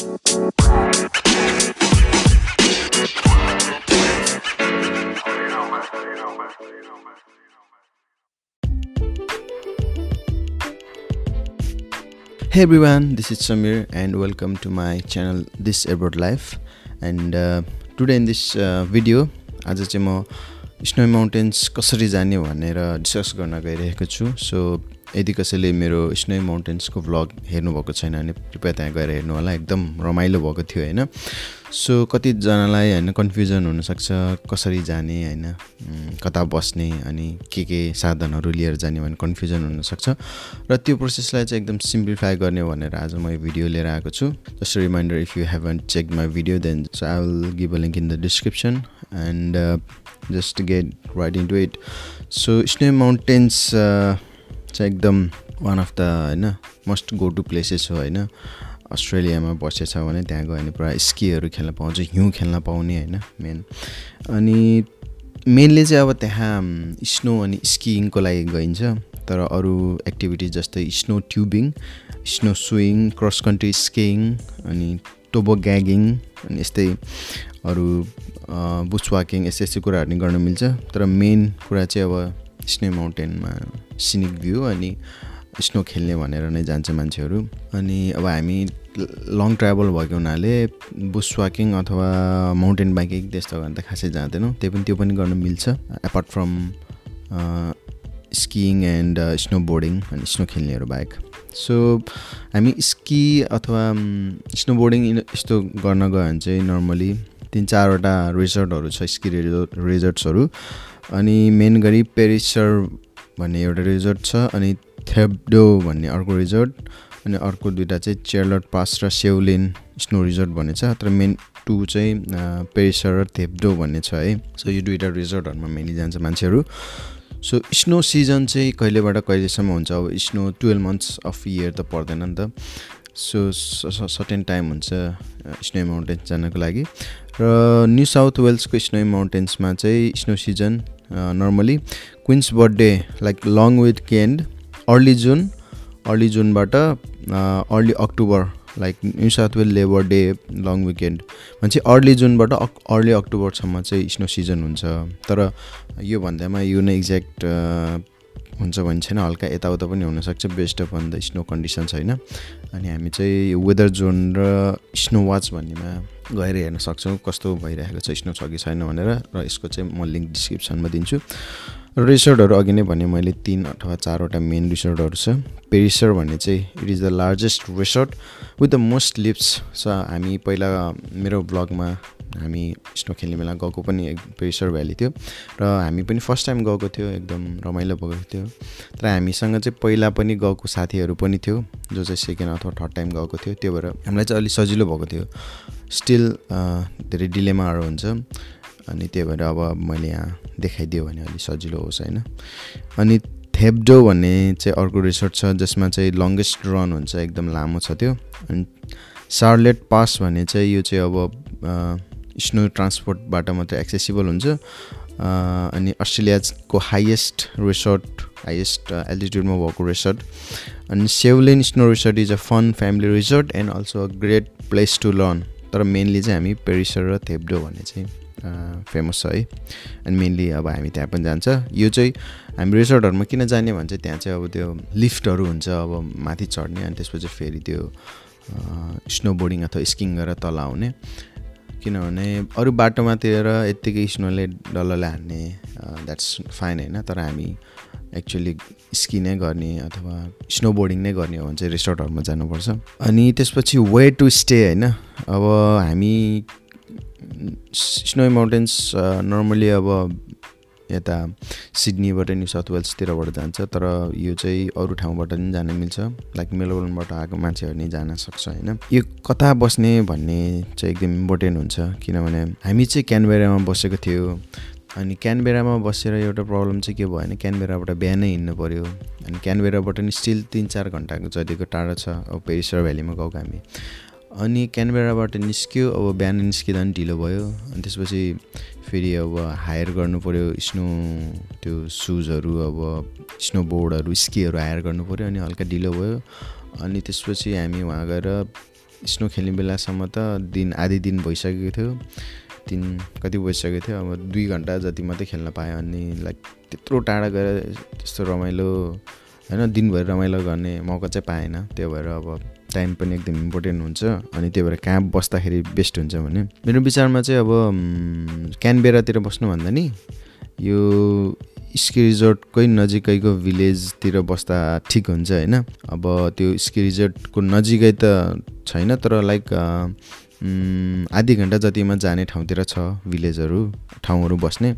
Hey everyone, this is Samir and welcome to my channel This Abroad Life. And uh, today in this uh, video, आज चाहिँ म snow mountains कसरी जाने भनेर discuss गर्न गइरहेको छु सो यदि कसैले मेरो स्नो माउन्टेन्सको भ्लग हेर्नुभएको छैन भने कृपया त्यहाँ गएर हेर्नु होला। एकदम रमाइलो भएको थियो होइन? सो कतिजनालाई होइन कन्फ्युजन हुनसक्छ कसरी जाने होइन? कता बस्ने अनि के के साधनहरू लिएर जाने भन्ने कन्फ्युजन हुनसक्छ। र त्यो प्रोसेसलाई चाहिँ एकदम सिम्प्लिफाई गर्ने भनेर आज म यो भिडियो लिएर आएको छु। Just reminder if you haven't check my video then so I will give a link in the description and just get right into it so snow mountains चाहिँ एकदम वान अफ द होइन must go to places हो होइन। अस्ट्रेलियामा बसेछ भने त्यहाँ गयो भने पुरा स्कीहरू खेल्न पाउँछ हिउँ खेल्न पाउने होइन मेन अनि मेनली चाहिँ अब त्यहाँ स्नो अनि स्किइङको लागि गइन्छ। तर अरू एक्टिभिटिज जस्तै snow tubing snow swing cross country skiing अनि टोबो ग्यागिङ अनि यस्तै अरू बुस वाकिङ यस्तै यस्तै कुराहरू नि गर्न मिल्छ। तर मेन कुरा चाहिँ अब स्नो माउन्टेनमा सिनिक भ्यू अनि स्नो खेल्ने भनेर नै जान्छ मान्छेहरू। अनि अब हामी लङ ट्राभल भएको हुनाले बुस वाकिङ अथवा माउन्टेन बाइकिङ त्यस्तो भने त खासै जाँदैनौँ। त्यही पनि त्यो पनि गर्न मिल्छ। Apart from skiing and snowboarding अनि स्नो खेल्नेहरू बाहेक। सो हामी स्की अथवा स्नो बोर्डिङ यस्तो गर्न गयो भने चाहिँ नर्मली तिन चारवटा रिजोर्टहरू छ स्की रिजोर्ट रिजोर्ट्सहरू अनि मेन गरी पेरिसर भन्ने एउटा रिजोर्ट छ अनि थेब्डो भन्ने अर्को रिजोर्ट अनि अर्को दुइटा चाहिँ चेर्लट पास र सेउलिन स्नो रिजोर्ट भन्ने छ। तर मेन टू चाहिँ पेरिसर र थेब्डो भन्ने छ है। सो यो दुइटा रिजोर्टहरूमा मेनली जान्छ मान्छेहरू। सो स्नो सिजन चाहिँ कहिलेबाट कहिलेसम्म हुन्छ? अब snow twelve months of year त पर्दैन नि त। सो सर्टेन टाइम हुन्छ स्नो माउन्टेन्स जानको लागि। र न्यू साउथ वेल्सको स्नो माउन्टेन्समा चाहिँ snow season normally Queen's birthday like long weekend early June early जुनबाट early October like New South Wales Labour Day long weekend चाहिँ अर्ली जुनबाट अक अर्ली अक्टोबरसम्म चाहिँ स्नो सिजन हुन्छ। तर यो भन्दामा यो नै एक्ज्याक्ट हुन्छ भने छैन हल्का यताउता पनि हुनसक्छ best of on the snow condition छैन अनि हामी चाहिँ वेदर जोन र स्नो वाच भन्नेमा गएर हेर्न सक्छौँ कस्तो भइरहेको छ स्नो छ कि छैन भनेर र यसको चाहिँ म लिङ्क डिस्क्रिप्सनमा दिन्छु। रिसोर्टहरू अघि नै भने मैले तिन अथवा चारवटा मेन रिसोर्टहरू छ। पेरिसर भन्ने चाहिँ it is the largest resort with the most lifts छ हामी पहिला मेरो ब्लगमा हामी स्नो खेल्ने बेला गएको पनि एक पेरिसर भ्याली थियो र हामी पनि फर्स्ट टाइम गएको थियो एकदम रमाइलो भएको थियो। तर हामीसँग चाहिँ पहिला पनि गएको साथीहरू पनि थियो जो चाहिँ सेकेन्ड अथवा थर्ड टाइम गएको थियो। त्यो भएर हामीलाई चाहिँ अलिक सजिलो भएको थियो। स्टिल धेरै डिलेमाहरू हुन्छ अनि त्यही भएर अब मैले यहाँ देखाइदियो भने अलिक सजिलो होस् होइन? अनि थेप्डो भन्ने चाहिँ अर्को रिसोर्ट छ जसमा चाहिँ लङ्गेस्ट रन हुन्छ एकदम लामो छ त्यो। अनि सार्लेट पास भन्ने चाहिँ यो चाहिँ अब स्नो ट्रान्सपोर्टबाट मात्रै एक्सेसिबल हुन्छ। अनि अस्ट्रेलियाको हाइएस्ट रिसोर्ट हाइएस्ट एल्टिट्युडमा भएको रिसोर्ट अनि Selwyn snow resort is a fun family resort and also a great place to learn तर मेनली चाहिँ हामी पेरिसर र थेप्डो भन्ने चाहिँ फेमस छ है। अनि मेनली अब हामी त्यहाँ पनि जान्छ। यो चाहिँ हामी रिसोर्टहरूमा किन जाने भन्छ त्यहाँ चाहिँ अब त्यो लिफ्टहरू हुन्छ अब माथि चढ्ने अनि त्यसपछि फेरि त्यो स्नो बोर्डिङ अथवा स्किङ गरेर तल आउने। किनभने अरू बाटोमातिर यत्तिकै स्नोले डल्लले हान्ने द्याट्स फाइन होइन तर हामी एक्चुली स्की नै गर्ने अथवा स्नो बोर्डिङ नै गर्ने हो भने चाहिँ रिसोर्टहरूमा जानुपर्छ। अनि त्यसपछि वे टु स्टे होइन अब हामी स्नो माउन्टेन्स नर्मली अब यता सिडनीबाट न्यू साउथ वेल्सतिरबाट जान्छ तर यो चाहिँ अरू ठाउँबाट पनि जान मिल्छ। लाइक मेलबोर्नबाट आएको मान्छेहरू नै जान सक्छ होइन? यो कता बस्ने भन्ने चाहिँ एकदम इम्पोर्टेन्ट हुन्छ किनभने हामी चाहिँ क्यानबेरामा बसेको थियो। अनि क्यानबेरामा बसेर एउटा प्रब्लम चाहिँ के भयो भने क्यानबेराबाट बिहानै हिँड्नु पऱ्यो अनि क्यानबेराबाट नि स्टिल तिन चार घन्टाको जतिको टाढो छ अब पेरिसर भ्यालीमा गएको हामी। अनि क्यानबेराबाट निस्क्यो अब बिहान निस्किँदा पनि ढिलो भयो। अनि त्यसपछि फेरि अब हायर गर्नु पऱ्यो स्नो त्यो सुजहरू अब स्नो बोर्डहरू स्कीहरू हायर गर्नु पऱ्यो अनि हल्का ढिलो भयो। अनि त्यसपछि हामी वहाँ गएर स्नो खेल्ने बेलासम्म त दिन आधी दिन भइसकेको थियो। तिन कति बजिसकेको थियो? अब दुई घन्टा जति मात्रै खेल्न पाएँ अनि लाइक त्यत्रो टाढा गएर त्यस्तो रमाइलो होइन दिनभरि रमाइलो गर्ने मौका चाहिँ पाएन। त्यो भएर अब टाइम पनि एकदम इम्पोर्टेन्ट हुन्छ अनि त्यही भएर कहाँ बस्दाखेरि बेस्ट हुन्छ भने। मेरो विचारमा चाहिँ अब क्यानबेरातिर बस्नुभन्दा नि यो स्की रिजोर्टकै नजिकैको भिलेजतिर बस्दा ठिक हुन्छ होइन? अब त्यो स्की रिजोर्टको नजिकै त छैन तर लाइक आधी घन्टा जतिमा जाने ठाउँतिर छ भिलेजहरू ठाउँहरू बस्ने।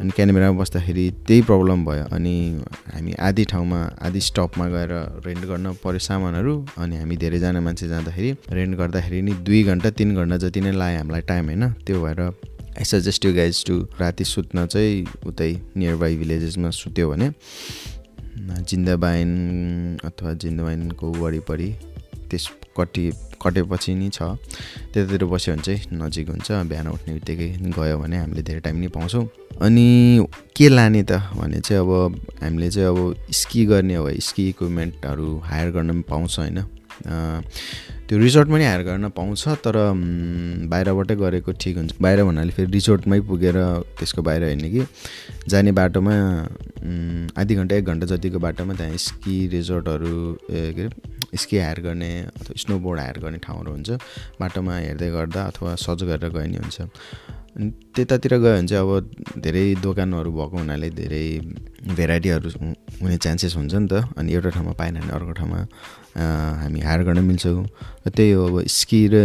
अनि क्यानबेरामा बस्दाखेरि त्यही प्रब्लम भयो। अनि हामी आधी ठाउँमा आधी स्टपमा गएर रेन्ट गर्न पऱ्यो सामानहरू। अनि हामी धेरैजना मान्छे जाँदाखेरि रेन्ट गर्दाखेरि नि दुई घन्टा तिन घन्टा जति नै लाग्यो हामीलाई टाइम होइन? त्यो भएर I suggest you guys to राति सुत्न चाहिँ उतै नियर बाई भिलेजेसमा सुत्यो भने जिन्दाबाइन अथवा जिन्दाबाइनको वरिपरि त्यस कति कटेपछि नि छ। त्यतातिर बस्यो भने चाहिँ नजिक हुन्छ। बिहान उठ्ने बित्तिकै गयो भने हामीले धेरै टाइम नि पाउँछौँ। अनि के लाने त? भने चाहिँ अब हामीले चाहिँ अब स्की गर्ने हो। स्की इक्विपमेन्टहरू हायर गर्न पनि पाउँछ होइन। त्यो रिजोर्टमा नि हायर गर्न पाउँछ तर बाहिरबाटै गरेको ठिक हुन्छ। बाहिर भन्नाले फेरि रिजोर्टमै पुगेर त्यसको बाहिर हेर्ने कि जाने बाटोमा आधी घन्टा एक घन्टा जतिको बाटोमा त्यहाँ स्की रिजोर्टहरू के अरे स्की हायर गर्ने अथवा स्नोबोर्ड हायर गर्ने ठाउँहरू हुन्छ। बाटोमा हेर्दै गर्दा अथवा सजो गरेर गए नि हुन्छ। अनि त्यतातिर गयो भने चाहिँ अब धेरै दोकानहरू भएको हुनाले धेरै भेराइटीहरू हुने चान्सेस हुन्छ नि त। अनि एउटा ठाउँमा पाएन भने अर्को ठाउँमा हामी हायर गर्न मिल्छौँ। त्यही हो अब स्की र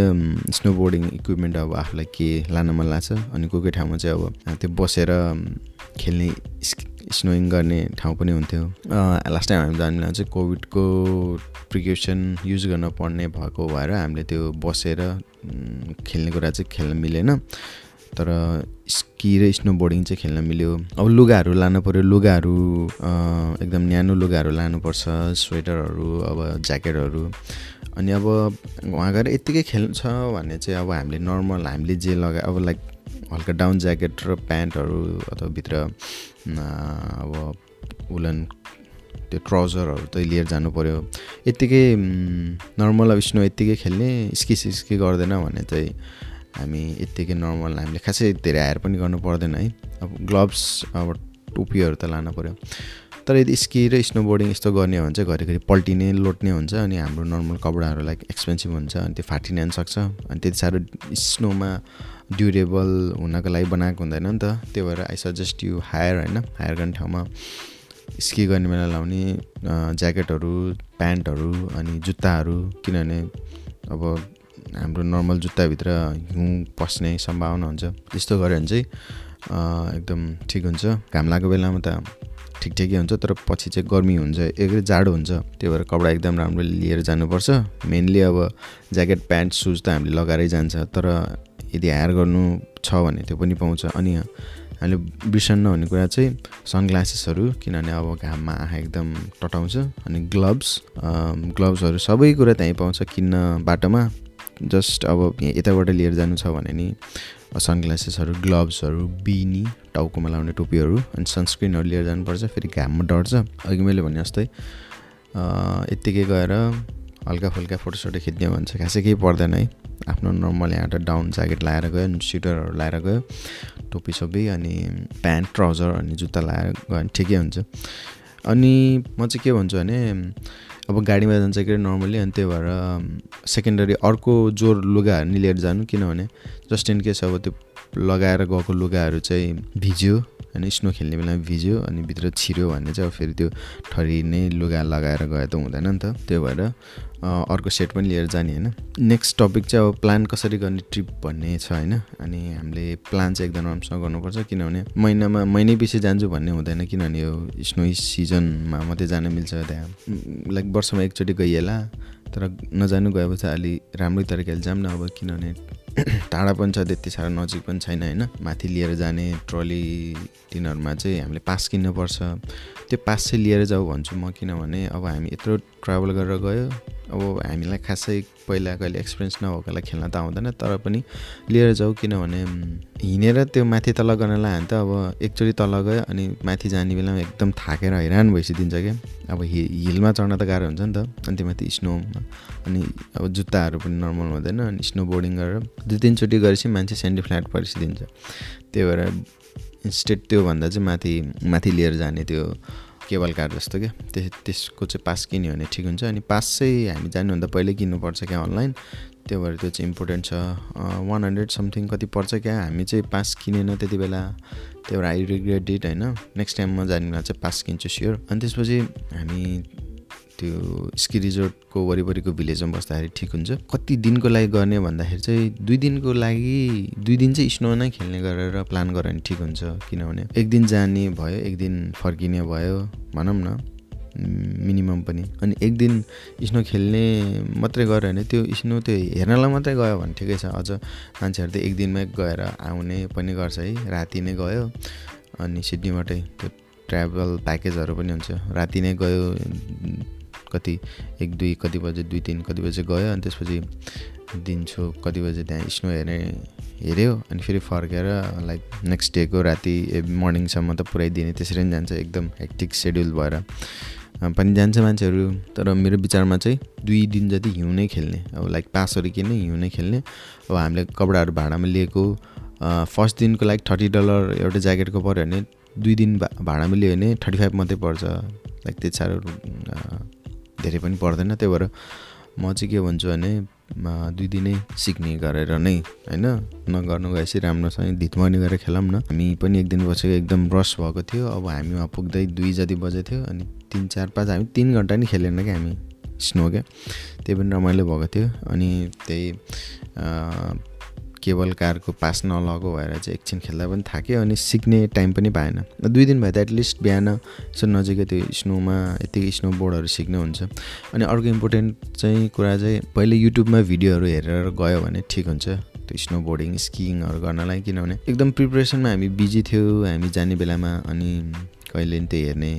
स्नोबोर्डिङ इक्विपमेन्ट अब आफूलाई के लान मन लाग्छ। अनि कोही कोही ठाउँमा चाहिँ अब त्यो बसेर खेल्ने स्नोइङ गर्ने ठाउँ पनि हुन्थ्यो। लास्ट टाइम हामी जाने चाहिँ कोभिडको प्रिकसन युज गर्न पर्ने भएको भएर हामीले त्यो बसेर खेल्ने कुरा चाहिँ खेल्न मिलेन। तर स्की र स्नो बोर्डिङ चाहिँ खेल्न मिल्यो। अब लुगाहरू लानु पऱ्यो लुगाहरू एकदम न्यानो लुगाहरू लानुपर्छ स्वेटरहरू अब ज्याकेटहरू। अनि अब उहाँ गएर यत्तिकै खेल्छ भने चाहिँ अब हामीले नर्मल हामीले जे लगाए अब लाइक हल्का डाउन ज्याकेट र प्यान्टहरू अथवा भित्र अब उलन त्यो ट्राउजरहरू त लिएर जानु पऱ्यो यत्तिकै नर्मल अब स्नो यत्तिकै खेल्ने स्की सिस्की गर्दैन भने चाहिँ हामी यत्तिकै नर्मल हामीले खासै धेरै हायर पनि गर्नु पर्दैन है। अब ग्लोभ्स अब टोपीहरू त लानु पऱ्यो तर यदि स्की र स्नोबोर्डिङ यस्तो गर्ने हो भने चाहिँ घरिघरि पल्टिने लोट्ने हुन्छ अनि हाम्रो नर्मल कपडाहरू लाइक एक्सपेन्सिभ हुन्छ अनि त्यो फाटिने पनि सक्छ। अनि त्यति साह्रो स्नोमा ड्युरेबल हुनको लागि बनाएको हुँदैन नि त। त्यो भएर आई सजेस्ट यु हायर होइन हायर गर्ने ठाउँमा स्की गर्ने बेला लाउने ज्याकेटहरू प्यान्टहरू अनि जुत्ताहरू किनभने अब हाम्रो नर्मल जुत्ताभित्र हिउँ पस्ने सम्भावना हुन्छ। त्यस्तो गऱ्यो भने चाहिँ एकदम ठिक हुन्छ। घाम लागेको बेलामा त ठिक ठिकै हुन्छ तर पछि चाहिँ गर्मी हुन्छ एकदमै जाडो हुन्छ। त्यही भएर कपडा एकदम राम्रो लिएर जानुपर्छ। मेनली अब ज्याकेट प्यान्ट सुज त हामीले लगाएरै जान्छ तर यदि हायर गर्नु छ भने त्यो पनि पाउँछ। अनि हामीले बिर्सन नहुने कुरा चाहिँ सनग्लासेसहरू किनभने अब घाममा आँखा एकदम टटाउँछ। अनि ग्लोभ्स ग्लोभ्सहरू सबै कुरा त्यहीँ पाउँछ किन्न बाटोमा। जस्ट अब यताबाट लिएर जानु छ भने नि सनग्लासेसहरू ग्लोभ्सहरू बिनी टाउकोमा लाउने टोपीहरू अनि सनस्क्रिनहरू लिएर जानुपर्छ फेरि घाममा डढ्छ। अघि मैले भने जस्तै यत्तिकै गएर हल्का फुल्का फोटोसोटो खिच्ने भने चाहिँ खासै केही पर्दैन है। आफ्नो नर्मल यहाँबाट डाउन ज्याकेट लगाएर गयो अनि स्वेटरहरू लगाएर गयो टोपी सोपी अनि प्यान्ट ट्राउजर अनि जुत्ता लगाएर गयो भने ठिकै हुन्छ। अनि म चाहिँ के भन्छु भने अब गाडीमा जान्छ कि नर्मली अनि त्यही भएर सेकेन्डरी अर्को जोर लुगाहरू नि लिएर जानु किनभने जस्ट इन केस अब त्यो लगाएर गएको लुगाहरू चाहिँ भिज्यो। होइन स्नो खेल्ने बेलामा भिज्यो अनि भित्र छिर्यो भने चाहिँ अब फेरि त्यो ठरिने लुगा लगाएर गए त हुँदैन नि त। त्यो भएर अर्को सेट पनि लिएर जाने होइन। नेक्स्ट टपिक चाहिँ अब प्लान कसरी गर्ने ट्रिप भन्ने छ होइन। अनि हामीले प्लान चाहिँ एकदम राम्रोसँग गर्नुपर्छ किनभने महिनामा महिनै पछि जान्छु भन्ने हुँदैन किनभने यो स्नो सिजनमा मात्रै जान मिल्छ त्यहाँ। लाइक वर्षमा एकचोटि गइहाल तर नजानु गएपछि अलि राम्रै तरिकाले जाऊँ न अब किनभने टाढा पनि छ त्यति साह्रो नजिक पनि छैन होइन? माथि लिएर जाने ट्रली तिनीहरूमा चाहिँ हामीले पास किन्नुपर्छ। त्यो पास चाहिँ लिएर जाऊ भन्छु म किनभने अब हामी यत्रो ट्राभल गरेर गयो अब हामीलाई खासै पहिला कहिले एक्सपिरियन्स नभएकोलाई खेल्न त आउँदैन तर पनि लिएर जाऊ किनभने हिँडेर त्यो माथि तल गर्नलाई हामी त अब एकचोटि तल गयो अनि माथि जाने बेलामा एकदम थाकेर हैरान भइसकिदिन्छ क्या अब हि हिलमा चढ्न त गाह्रो हुन्छ नि त अनि त्यो माथि स्नोमा। अनि अब जुत्ताहरू पनि नर्मल हुँदैन अनि स्नो बोर्डिङ गरेर दुई तिनचोटि गरेपछि मान्छे सेन्डी फ्ल्याट परिसिदिन्छ त्यही भएर इन्स्टेड त्योभन्दा चाहिँ माथि माथि लिएर जाने त्यो केबल कार जस्तो क्या। त्यस त्यसको चाहिँ पास किन्यो भने ठिक हुन्छ। अनि पास चाहिँ हामी जानुभन्दा पहिल्यै किन्नुपर्छ क्या अनलाइन। त्यो भएर त्यो चाहिँ इम्पोर्टेन्ट छ। वान हन्ड्रेड समथिङ कति पर्छ क्या? हामी चाहिँ पास किनेन त्यति बेला। त्यो भएर आई रिग्रेट डिट होइन। नेक्स्ट टाइम म जाने बेला चाहिँ पास किन्छु स्योर अनि त्यसपछि हामी त्यो स्की रिजोर्टको वरिपरिको भिलेजमा बस्दाखेरि ठिक हुन्छ। कति दिनको लागि गर्ने भन्दाखेरि चाहिँ दुई दिनको लागि दुई दिन चाहिँ स्नो नै खेल्ने गरेर प्लान गऱ्यो भने ठिक हुन्छ किनभने एक दिन जाने भयो एक दिन फर्किने भयो भनौँ न मिनिमम पनि। अनि एक दिन स्नो खेल्ने मात्रै गऱ्यो भने त्यो स्नो त्यो हेर्नलाई मात्रै गयो भने ठिकै छ। अझ मान्छेहरू त एक दिनमै गएर आउने पनि गर्छ है राति नै गयो। अनि सिडनीबाटै त्यो ट्राभल प्याकेजहरू पनि हुन्छ। राति नै गयो कति एक दुई कति बजे दुई तिन कति बजे गयो अनि त्यसपछि दिन्छु कति बजे त्यहाँ स्नो हेर्ने हेऱ्यो अनि फेरि फर्केर लाइक नेक्स्ट डेको राति मर्निङसम्म त पुऱ्याइदिने त्यसरी नै जान्छ एकदम हेक्टिक सेड्युल भएर। पनि जान्छ मान्छेहरू तर मेरो विचारमा चाहिँ दुई दिन जति हिउँ नै खेल्ने अब लाइक पासहरू किन्ने हिउँ नै खेल्ने अब हामीले कपडाहरू भाडामा लिएको फर्स्ट दिनको लाइक थर्टी डलर एउटा ज्याकेटको पऱ्यो भने दुई दिन भाडामा लियो भने थर्टी फाइभ मात्रै पर्छ लाइक त्यति साह्रो धेरै पनि पर्दैन। त्यही भएर म चाहिँ के भन्छु भने दुई दिनै सिक्ने गरेर नै होइन नगर्नु गएपछि राम्रोसँग धितमनी गरेर खेलौँ न। हामी पनि एक दिन बसेको एकदम रस भएको थियो। अब हामी वहाँ पुग्दै दुई जति बजेको थियो अनि तिन चार पाँच हामी तिन घन्टा नि खेलेन क्या हामी। स्नो क्या। त्यही पनि रमाइलो भएको थियो। अनि त्यही केबल कारको पास नलगो भएर चाहिँ एकछिन खेल्दा पनि थाक्यो अनि सिक्ने टाइम पनि पाएन। दुई दिन भयो त एटलिस्ट बिहान यसो नजिकै त्यो स्नोमा यतिकै स्नो बोर्डहरू सिक्नु हुन्छ। अनि अर्को इम्पोर्टेन्ट चाहिँ कुरा चाहिँ पहिले युट्युबमा भिडियोहरू हेरेर गयो भने ठिक हुन्छ। त्यो स्नो बोर्डिङ स्किङहरू गर्नलाई किनभने एकदम प्रिपरेसनमा हामी बिजी थियो हामी जाने बेलामा अनि कहिले पनि त्यो हेर्ने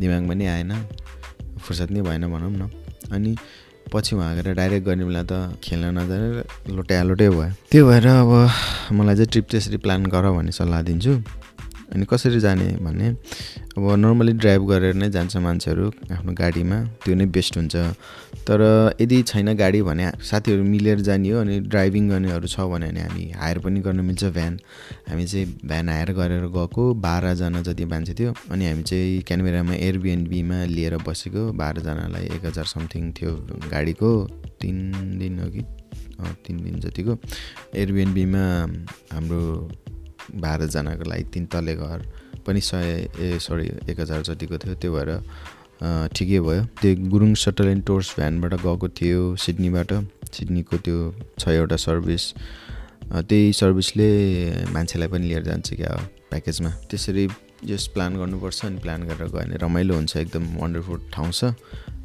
दिमागमा नि आएन। फुर्सद नै भएन भनौँ न। अनि पछि उहाँ गएर डाइरेक्ट गर्ने बेला त खेल्न नजाने लोटे आलोटै भयो। त्यो भएर अब मलाई चाहिँ ट्रिप त्यसरी प्लान गर भन्ने सल्लाह दिन्छु। अनि कसरी जाने भने अब नर्मली ड्राइभ गरेर नै जान्छ मान्छेहरू आफ्नो गाडीमा त्यो नै बेस्ट हुन्छ। तर यदि छैन गाडी भने साथीहरू मिलेर जाने हो अनि ड्राइभिङ गर्नेहरू छ भने हामी हायर पनि गर्न मिल्छ भ्यान हामी चाहिँ भ्यान हायर गरेर गएको बाह्रजना जति मान्छे थियो अनि हामी चाहिँ क्यानबेरामा एयरबिएनबीमा लिएर बसेको बाह्रजनालाई एक हजार समथिङ थियो गाडीको। तिन दिन कि तिन दिन जतिको। एयरबिएनबीमा हाम्रो बाह्रजनाको लागि तिन तले घर पनि सय ए सरी एक हजार जतिको थियो त्यो भएर ठिकै भयो। त्यो गुरुङ सटल एन्ड टोर्स भ्यानबाट गएको थियो सिडनीबाट। सिडनीको त्यो छवटा सर्भिस त्यही सर्भिसले मान्छेलाई पनि लिएर जान्छ क्या प्याकेजमा। त्यसरी जस प्लान गर्नुपर्छ अनि प्लान गरेर गयो भने रमाइलो हुन्छ एकदम वन्डरफुल ठाउँ छ।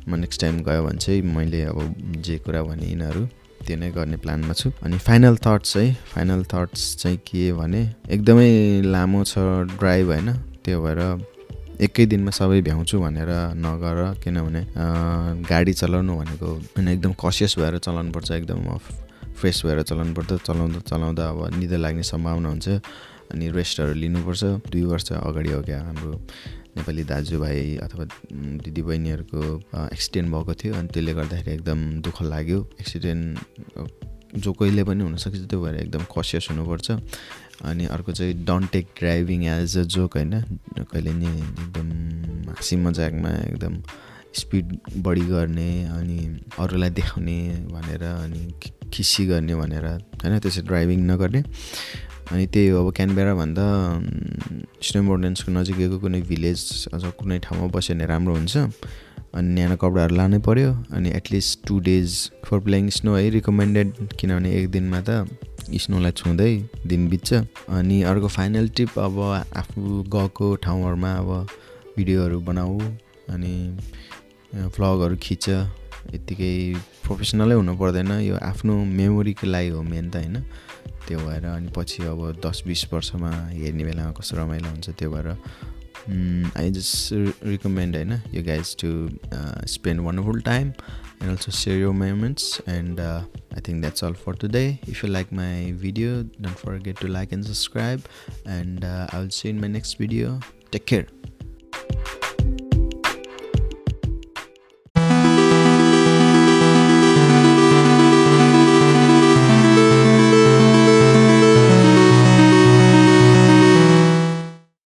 म नेक्स्ट टाइम गयो भने चाहिँ मैले अब जे कुरा भने यिनीहरू त्यो नै गर्ने प्लानमा छु। अनि फाइनल थट्स है फाइनल थट्स चाहिँ के भने एकदमै लामो छ ड्राइभ होइन त्यो भएर एकै दिनमा सबै भ्याउँछु भनेर नगर किनभने गाडी चलाउनु भनेको होइन एकदम कसियस भएर चलाउनुपर्छ एकदम फ्रेस भएर चलाउनुपर्छ चलाउँदा चलाउँदा अब निद लाग्ने सम्भावना हुन्छ। अनि रेस्टहरू लिनुपर्छ दुई वर्ष अगाडि हो क्या हाम्रो नेपाली दाजुभाइ अथवा दिदीबहिनीहरूको एक्सिडेन्ट भएको थियो अनि त्यसले गर्दाखेरि एकदम दुःख लाग्यो। एक्सिडेन्ट जो कहिले पनि हुनसक्छ त्यो भएर एकदम कसियस हुनुपर्छ। अनि अर्को चाहिँ don't take driving as a joke होइन? कहिले नि एकदम हाँसी मजाकमा एकदम स्पिड बढी गर्ने अनि अरूलाई देखाउने भनेर अनि खिसी गर्ने भनेर होइन? त्यसरी ड्राइभिङ नगर्ने। अनि त्यही हो अब क्यानबेराभन्दा स्नो मोर्डेन्सको नजिकैको कुनै भिलेज अझ कुनै ठाउँमा बस्यो भने राम्रो हुन्छ। अनि न्यानो कपडाहरू लानै पऱ्यो अनि at least two days for playing snow है रिकमेन्डेड किनभने एक दिनमा त स्नोलाई छुँदै दिन बित्छ। अनि अर्को फाइनल टिप अब आफू गएको ठाउँहरूमा अब भिडियोहरू बनाऊ। अनि भ्लगहरू खिच। यत्तिकै प्रोफेसनलै हुनु पर्दैन। यो आफ्नो मेमोरीको लागि हो मेन त होइन? त्यो भएर अनि पछि अब दस बिस वर्षमा हेर्ने बेलामा कस्तो रमाइलो हुन्छ त्यो भएर आई जस्ट रिकमेन्ड होइन you guys to spend wonderful time share your moments and uh, i think that's all for today if you like my video don't forget to like and subscribe and uh, i'll see you in my next video take care